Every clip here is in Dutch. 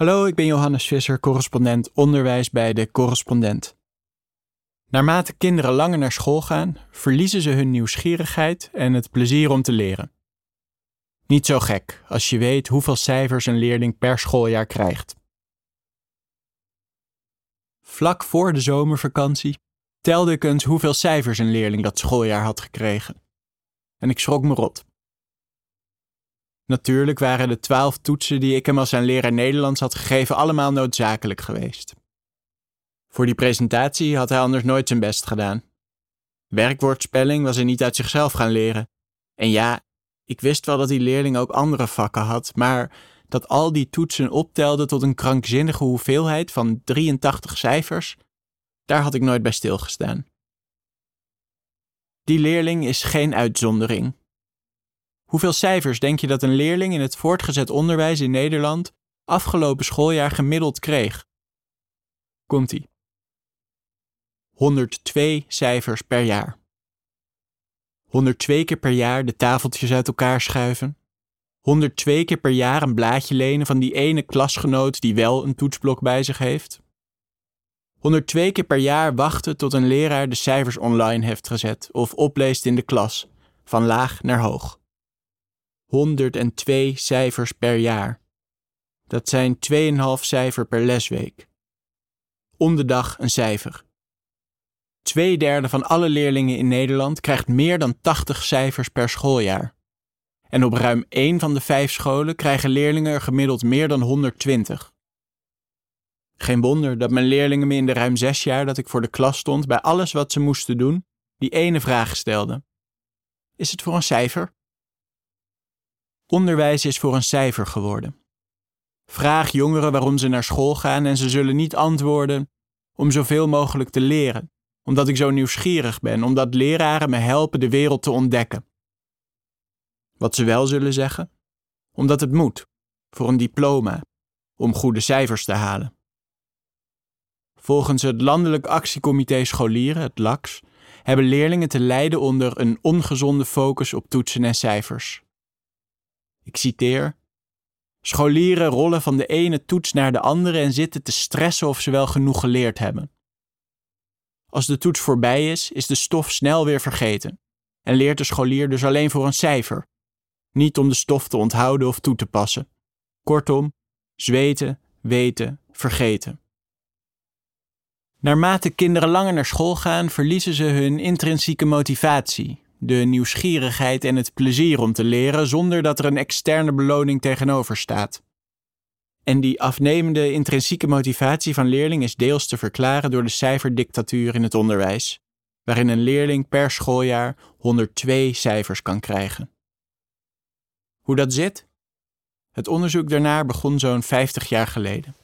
Hallo, ik ben Johannes Visser, correspondent onderwijs bij de Correspondent. Naarmate kinderen langer naar school gaan, verliezen ze hun nieuwsgierigheid en het plezier om te leren. Niet zo gek als je weet hoeveel cijfers een leerling per schooljaar krijgt. Vlak voor de zomervakantie telde ik eens hoeveel cijfers een leerling dat schooljaar had gekregen. En ik schrok me rot. Natuurlijk waren de twaalf toetsen die ik hem als zijn leraar Nederlands had gegeven allemaal noodzakelijk geweest. Voor die presentatie had hij anders nooit zijn best gedaan. Werkwoordspelling was hij niet uit zichzelf gaan leren. En ja, ik wist wel dat die leerling ook andere vakken had, maar dat al die toetsen optelden tot een krankzinnige hoeveelheid van 83 cijfers, daar had ik nooit bij stilgestaan. Die leerling is geen uitzondering. Hoeveel cijfers denk je dat een leerling in het voortgezet onderwijs in Nederland afgelopen schooljaar gemiddeld kreeg? Komt-ie. 102 cijfers per jaar. 102 keer per jaar de tafeltjes uit elkaar schuiven. 102 keer per jaar een blaadje lenen van die ene klasgenoot die wel een toetsblok bij zich heeft. 102 keer per jaar wachten tot een leraar de cijfers online heeft gezet of opleest in de klas, van laag naar hoog. 102 cijfers per jaar. Dat zijn 2,5 cijfer per lesweek. Om de dag een cijfer. Tweederde van alle leerlingen in Nederland krijgt meer dan 80 cijfers per schooljaar. En op ruim 1 van de 5 scholen krijgen leerlingen er gemiddeld meer dan 120. Geen wonder dat mijn leerlingen me in de ruim 6 jaar dat ik voor de klas stond bij alles wat ze moesten doen, die ene vraag stelden: Is het voor een cijfer? Onderwijs is voor een cijfer geworden. Vraag jongeren waarom ze naar school gaan en ze zullen niet antwoorden om zoveel mogelijk te leren, omdat ik zo nieuwsgierig ben, omdat leraren me helpen de wereld te ontdekken. Wat ze wel zullen zeggen? Omdat het moet, voor een diploma, om goede cijfers te halen. Volgens het Landelijk Actiecomité Scholieren, het LAX, hebben leerlingen te lijden onder een ongezonde focus op toetsen en cijfers. Ik citeer: Scholieren rollen van de ene toets naar de andere en zitten te stressen of ze wel genoeg geleerd hebben. Als de toets voorbij is, is de stof snel weer vergeten en leert de scholier dus alleen voor een cijfer, niet om de stof te onthouden of toe te passen. Kortom, zweten, weten, vergeten. Naarmate kinderen langer naar school gaan, verliezen ze hun intrinsieke motivatie, de nieuwsgierigheid en het plezier om te leren zonder dat er een externe beloning tegenover staat. En die afnemende intrinsieke motivatie van leerling is deels te verklaren door de cijferdictatuur in het onderwijs, waarin een leerling per schooljaar 102 cijfers kan krijgen. Hoe dat zit? Het onderzoek daarnaar begon zo'n 50 jaar geleden.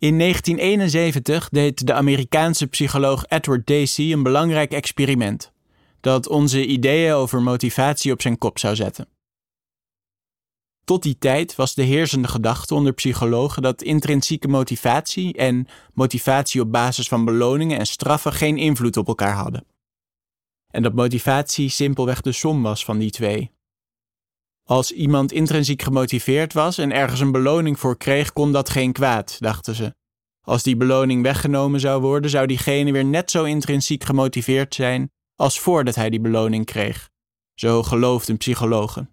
In 1971 deed de Amerikaanse psycholoog Edward Dacey een belangrijk experiment dat onze ideeën over motivatie op zijn kop zou zetten. Tot die tijd was de heersende gedachte onder psychologen dat intrinsieke motivatie en motivatie op basis van beloningen en straffen geen invloed op elkaar hadden. En dat motivatie simpelweg de som was van die twee. Als iemand intrinsiek gemotiveerd was en ergens een beloning voor kreeg, kon dat geen kwaad, dachten ze. Als die beloning weggenomen zou worden, zou diegene weer net zo intrinsiek gemotiveerd zijn als voordat hij die beloning kreeg. Zo geloofden psychologen.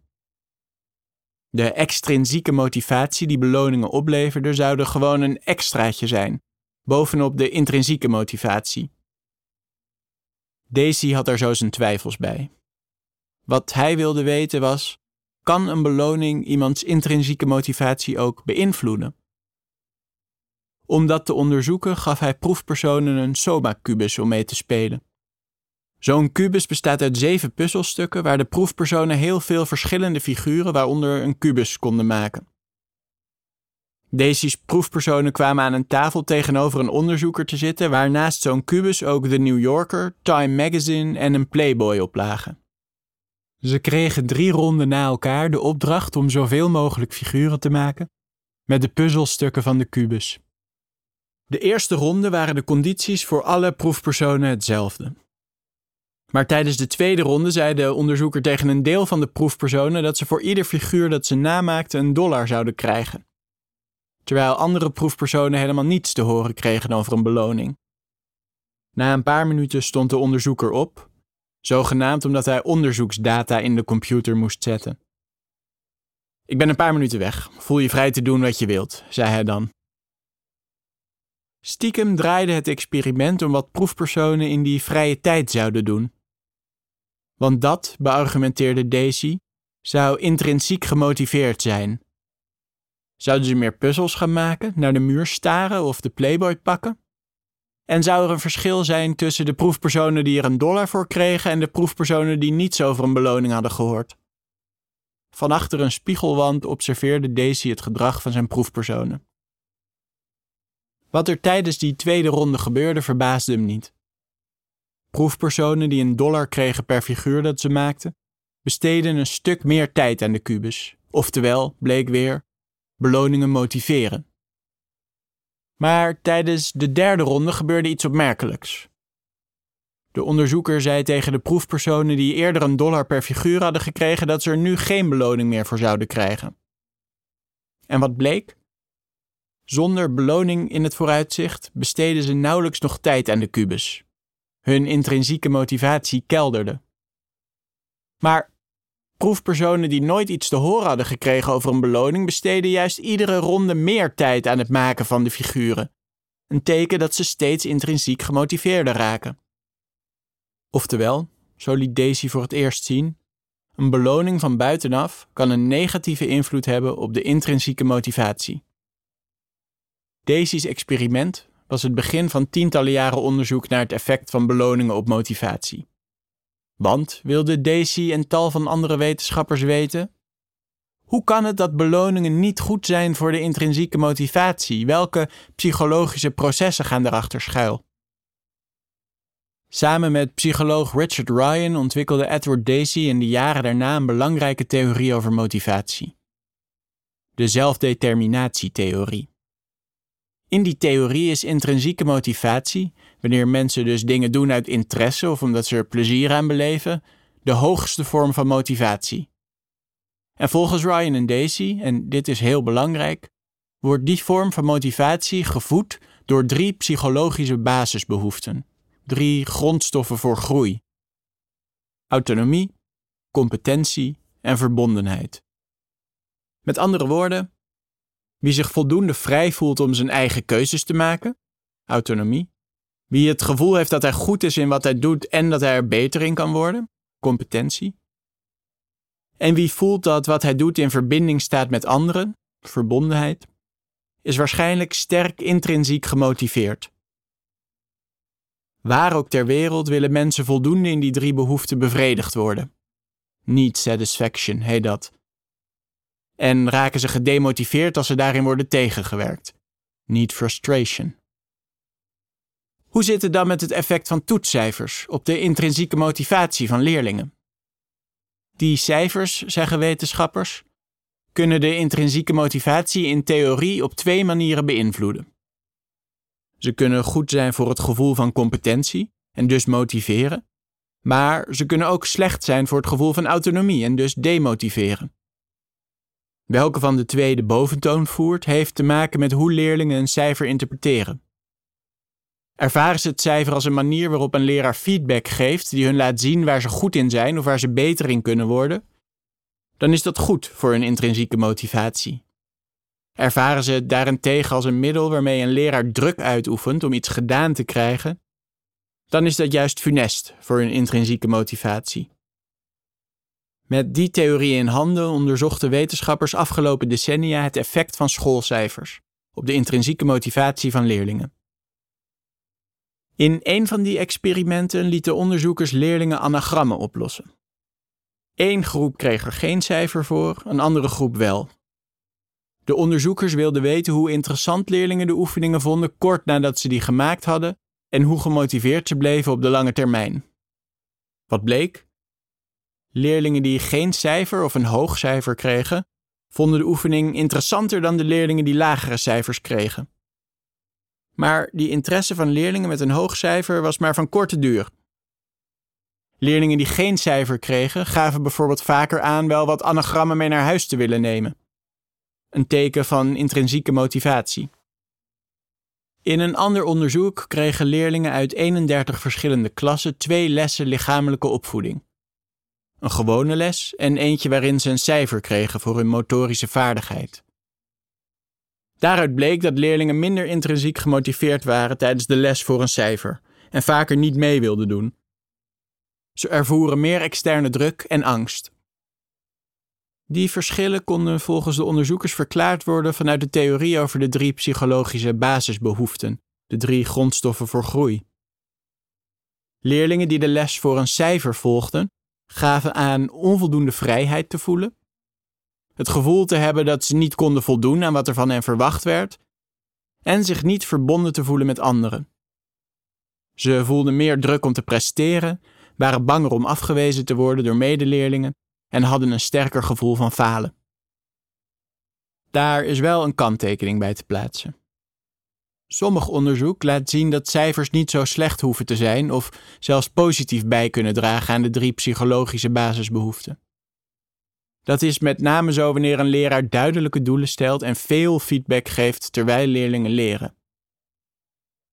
De extrinsieke motivatie die beloningen opleverde, zou er gewoon een extraatje zijn, bovenop de intrinsieke motivatie. Daisy had er zo zijn twijfels bij. Wat hij wilde weten was: kan een beloning iemands intrinsieke motivatie ook beïnvloeden? Om dat te onderzoeken gaf hij proefpersonen een Soma-kubus om mee te spelen. Zo'n kubus bestaat uit zeven puzzelstukken waar de proefpersonen heel veel verschillende figuren, waaronder een kubus, konden maken. Deze proefpersonen kwamen aan een tafel tegenover een onderzoeker te zitten, waar naast zo'n kubus ook de New Yorker, Time Magazine en een Playboy op lagen. Ze kregen drie ronden na elkaar de opdracht om zoveel mogelijk figuren te maken met de puzzelstukken van de kubus. De eerste ronde waren de condities voor alle proefpersonen hetzelfde. Maar tijdens de tweede ronde zei de onderzoeker tegen een deel van de proefpersonen dat ze voor ieder figuur dat ze namaakten een dollar zouden krijgen. Terwijl andere proefpersonen helemaal niets te horen kregen over een beloning. Na een paar minuten stond de onderzoeker op, zogenaamd omdat hij onderzoeksdata in de computer moest zetten. Ik ben een paar minuten weg. Voel je vrij te doen wat je wilt, zei hij dan. Stiekem draaide het experiment om wat proefpersonen in die vrije tijd zouden doen. Want dat, beargumenteerde Daisy, zou intrinsiek gemotiveerd zijn. Zouden ze meer puzzels gaan maken, naar de muur staren of de Playboy pakken? En zou er een verschil zijn tussen de proefpersonen die er een dollar voor kregen en de proefpersonen die niets over een beloning hadden gehoord? Van achter een spiegelwand observeerde Daisy het gedrag van zijn proefpersonen. Wat er tijdens die tweede ronde gebeurde verbaasde hem niet. Proefpersonen die een dollar kregen per figuur dat ze maakten, besteden een stuk meer tijd aan de kubus, oftewel, bleek weer, beloningen motiveren. Maar tijdens de derde ronde gebeurde iets opmerkelijks. De onderzoeker zei tegen de proefpersonen die eerder een dollar per figuur hadden gekregen dat ze er nu geen beloning meer voor zouden krijgen. En wat bleek? Zonder beloning in het vooruitzicht besteden ze nauwelijks nog tijd aan de kubus. Hun intrinsieke motivatie kelderde. Maar proefpersonen die nooit iets te horen hadden gekregen over een beloning besteden juist iedere ronde meer tijd aan het maken van de figuren. Een teken dat ze steeds intrinsiek gemotiveerder raken. Oftewel, zo liet Daisy voor het eerst zien, een beloning van buitenaf kan een negatieve invloed hebben op de intrinsieke motivatie. Daisy's experiment was het begin van tientallen jaren onderzoek naar het effect van beloningen op motivatie. Want, wilde Daisy en tal van andere wetenschappers weten, hoe kan het dat beloningen niet goed zijn voor de intrinsieke motivatie? Welke psychologische processen gaan erachter schuil? Samen met psycholoog Richard Ryan ontwikkelde Edward Dacey in de jaren daarna een belangrijke theorie over motivatie. De zelfdeterminatietheorie. In die theorie is intrinsieke motivatie, wanneer mensen dus dingen doen uit interesse of omdat ze er plezier aan beleven, de hoogste vorm van motivatie. En volgens Ryan en Dacey, en dit is heel belangrijk, wordt die vorm van motivatie gevoed door drie psychologische basisbehoeften drie grondstoffen voor groei: autonomie, competentie en verbondenheid. Met andere woorden, wie zich voldoende vrij voelt om zijn eigen keuzes te maken, autonomie. Wie het gevoel heeft dat hij goed is in wat hij doet en dat hij er beter in kan worden, competentie. En wie voelt dat wat hij doet in verbinding staat met anderen, verbondenheid, is waarschijnlijk sterk intrinsiek gemotiveerd. Waar ook ter wereld willen mensen voldoende in die drie behoeften bevredigd worden. Need satisfaction heet dat. En raken ze gedemotiveerd als ze daarin worden tegengewerkt. Need frustration. Hoe zit het dan met het effect van toetscijfers op de intrinsieke motivatie van leerlingen? Die cijfers, zeggen wetenschappers, kunnen de intrinsieke motivatie in theorie op twee manieren beïnvloeden. Ze kunnen goed zijn voor het gevoel van competentie en dus motiveren, maar ze kunnen ook slecht zijn voor het gevoel van autonomie en dus demotiveren. Welke van de twee de boventoon voert, heeft te maken met hoe leerlingen een cijfer interpreteren. Ervaren ze het cijfer als een manier waarop een leraar feedback geeft die hun laat zien waar ze goed in zijn of waar ze beter in kunnen worden, dan is dat goed voor hun intrinsieke motivatie. Ervaren ze het daarentegen als een middel waarmee een leraar druk uitoefent om iets gedaan te krijgen, dan is dat juist funest voor hun intrinsieke motivatie. Met die theorie in handen onderzochten wetenschappers afgelopen decennia het effect van schoolcijfers op de intrinsieke motivatie van leerlingen. In een van die experimenten lieten onderzoekers leerlingen anagrammen oplossen. Eén groep kreeg er geen cijfer voor, een andere groep wel. De onderzoekers wilden weten hoe interessant leerlingen de oefeningen vonden kort nadat ze die gemaakt hadden en hoe gemotiveerd ze bleven op de lange termijn. Wat bleek? Leerlingen die geen cijfer of een hoog cijfer kregen, vonden de oefening interessanter dan de leerlingen die lagere cijfers kregen. Maar die interesse van leerlingen met een hoog cijfer was maar van korte duur. Leerlingen die geen cijfer kregen, gaven bijvoorbeeld vaker aan wel wat anagrammen mee naar huis te willen nemen. Een teken van intrinsieke motivatie. In een ander onderzoek kregen leerlingen uit 31 verschillende klassen twee lessen lichamelijke opvoeding. Een gewone les en eentje waarin ze een cijfer kregen voor hun motorische vaardigheid. Daaruit bleek dat leerlingen minder intrinsiek gemotiveerd waren tijdens de les voor een cijfer en vaker niet mee wilden doen. Ze ervoeren meer externe druk en angst. Die verschillen konden volgens de onderzoekers verklaard worden vanuit de theorie over de drie psychologische basisbehoeften, de drie grondstoffen voor groei. Leerlingen die de les voor een cijfer volgden, gaven aan onvoldoende vrijheid te voelen, het gevoel te hebben dat ze niet konden voldoen aan wat er van hen verwacht werd, en zich niet verbonden te voelen met anderen. Ze voelden meer druk om te presteren, waren banger om afgewezen te worden door medeleerlingen en hadden een sterker gevoel van falen. Daar is wel een kanttekening bij te plaatsen. Sommig onderzoek laat zien dat cijfers niet zo slecht hoeven te zijn of zelfs positief bij kunnen dragen aan de drie psychologische basisbehoeften. Dat is met name zo wanneer een leraar duidelijke doelen stelt en veel feedback geeft terwijl leerlingen leren.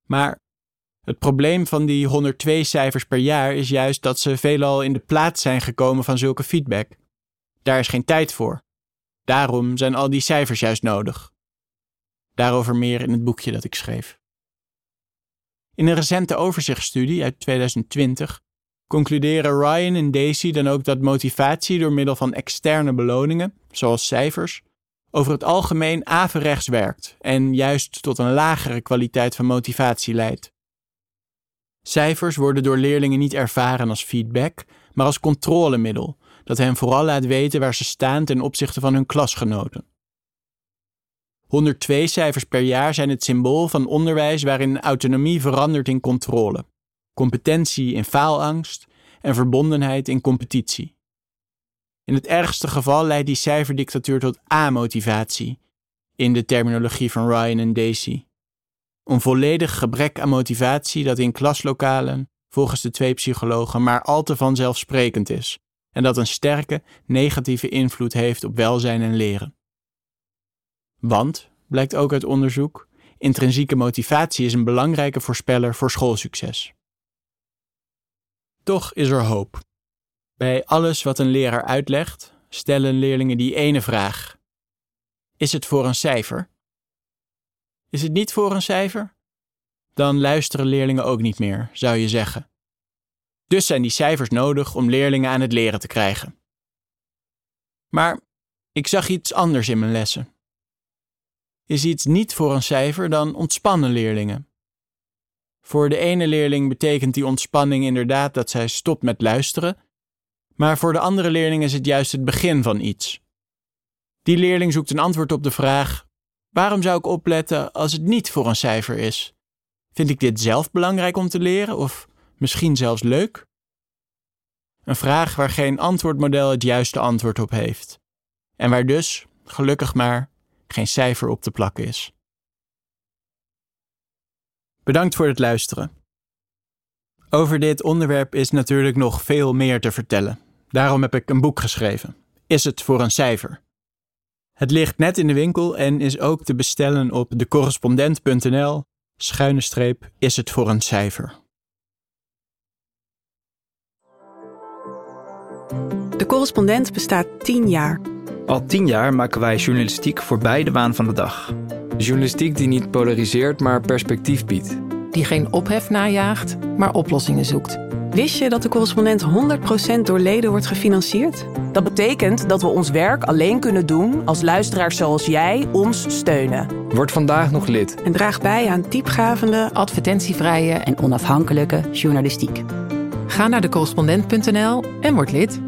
Maar het probleem van die 102 cijfers per jaar is juist dat ze veelal in de plaats zijn gekomen van zulke feedback. Daar is geen tijd voor. Daarom zijn al die cijfers juist nodig. Daarover meer in het boekje dat ik schreef. In een recente overzichtsstudie uit 2020 concluderen Ryan en Daisy dan ook dat motivatie door middel van externe beloningen, zoals cijfers, over het algemeen averechts werkt en juist tot een lagere kwaliteit van motivatie leidt. Cijfers worden door leerlingen niet ervaren als feedback, maar als controlemiddel, dat hen vooral laat weten waar ze staan ten opzichte van hun klasgenoten. 102 cijfers per jaar zijn het symbool van onderwijs waarin autonomie verandert in controle, competentie in faalangst en verbondenheid in competitie. In het ergste geval leidt die cijferdictatuur tot amotivatie, in de terminologie van Ryan en Daisy. Een volledig gebrek aan motivatie dat in klaslokalen, volgens de twee psychologen, maar al te vanzelfsprekend is en dat een sterke negatieve invloed heeft op welzijn en leren. Want, blijkt ook uit onderzoek, intrinsieke motivatie is een belangrijke voorspeller voor schoolsucces. Toch is er hoop. Bij alles wat een leraar uitlegt, stellen leerlingen die ene vraag: Is het voor een cijfer? Is het niet voor een cijfer? Dan luisteren leerlingen ook niet meer, zou je zeggen. Dus zijn die cijfers nodig om leerlingen aan het leren te krijgen. Maar ik zag iets anders in mijn lessen. Is iets niet voor een cijfer, dan ontspannen leerlingen. Voor de ene leerling betekent die ontspanning inderdaad dat zij stopt met luisteren, maar voor de andere leerling is het juist het begin van iets. Die leerling zoekt een antwoord op de vraag: waarom zou ik opletten als het niet voor een cijfer is? Vind ik dit zelf belangrijk om te leren of misschien zelfs leuk? Een vraag waar geen antwoordmodel het juiste antwoord op heeft. En waar dus, gelukkig maar, geen cijfer op te plakken is. Bedankt voor het luisteren. Over dit onderwerp is natuurlijk nog veel meer te vertellen. Daarom heb ik een boek geschreven. Is het voor een cijfer? Het ligt net in de winkel en is ook te bestellen op decorrespondent.nl schuine streep is het voor een cijfer. De correspondent bestaat 10 jaar. Al tien jaar maken wij journalistiek voorbij de waan van de dag. Journalistiek die niet polariseert, maar perspectief biedt. Die geen ophef najaagt, maar oplossingen zoekt. Wist je dat de correspondent 100% door leden wordt gefinancierd? Dat betekent dat we ons werk alleen kunnen doen als luisteraars zoals jij ons steunen. Word vandaag nog lid. En draag bij aan diepgravende, Advertentievrije en onafhankelijke journalistiek. Ga naar decorrespondent.nl en word lid.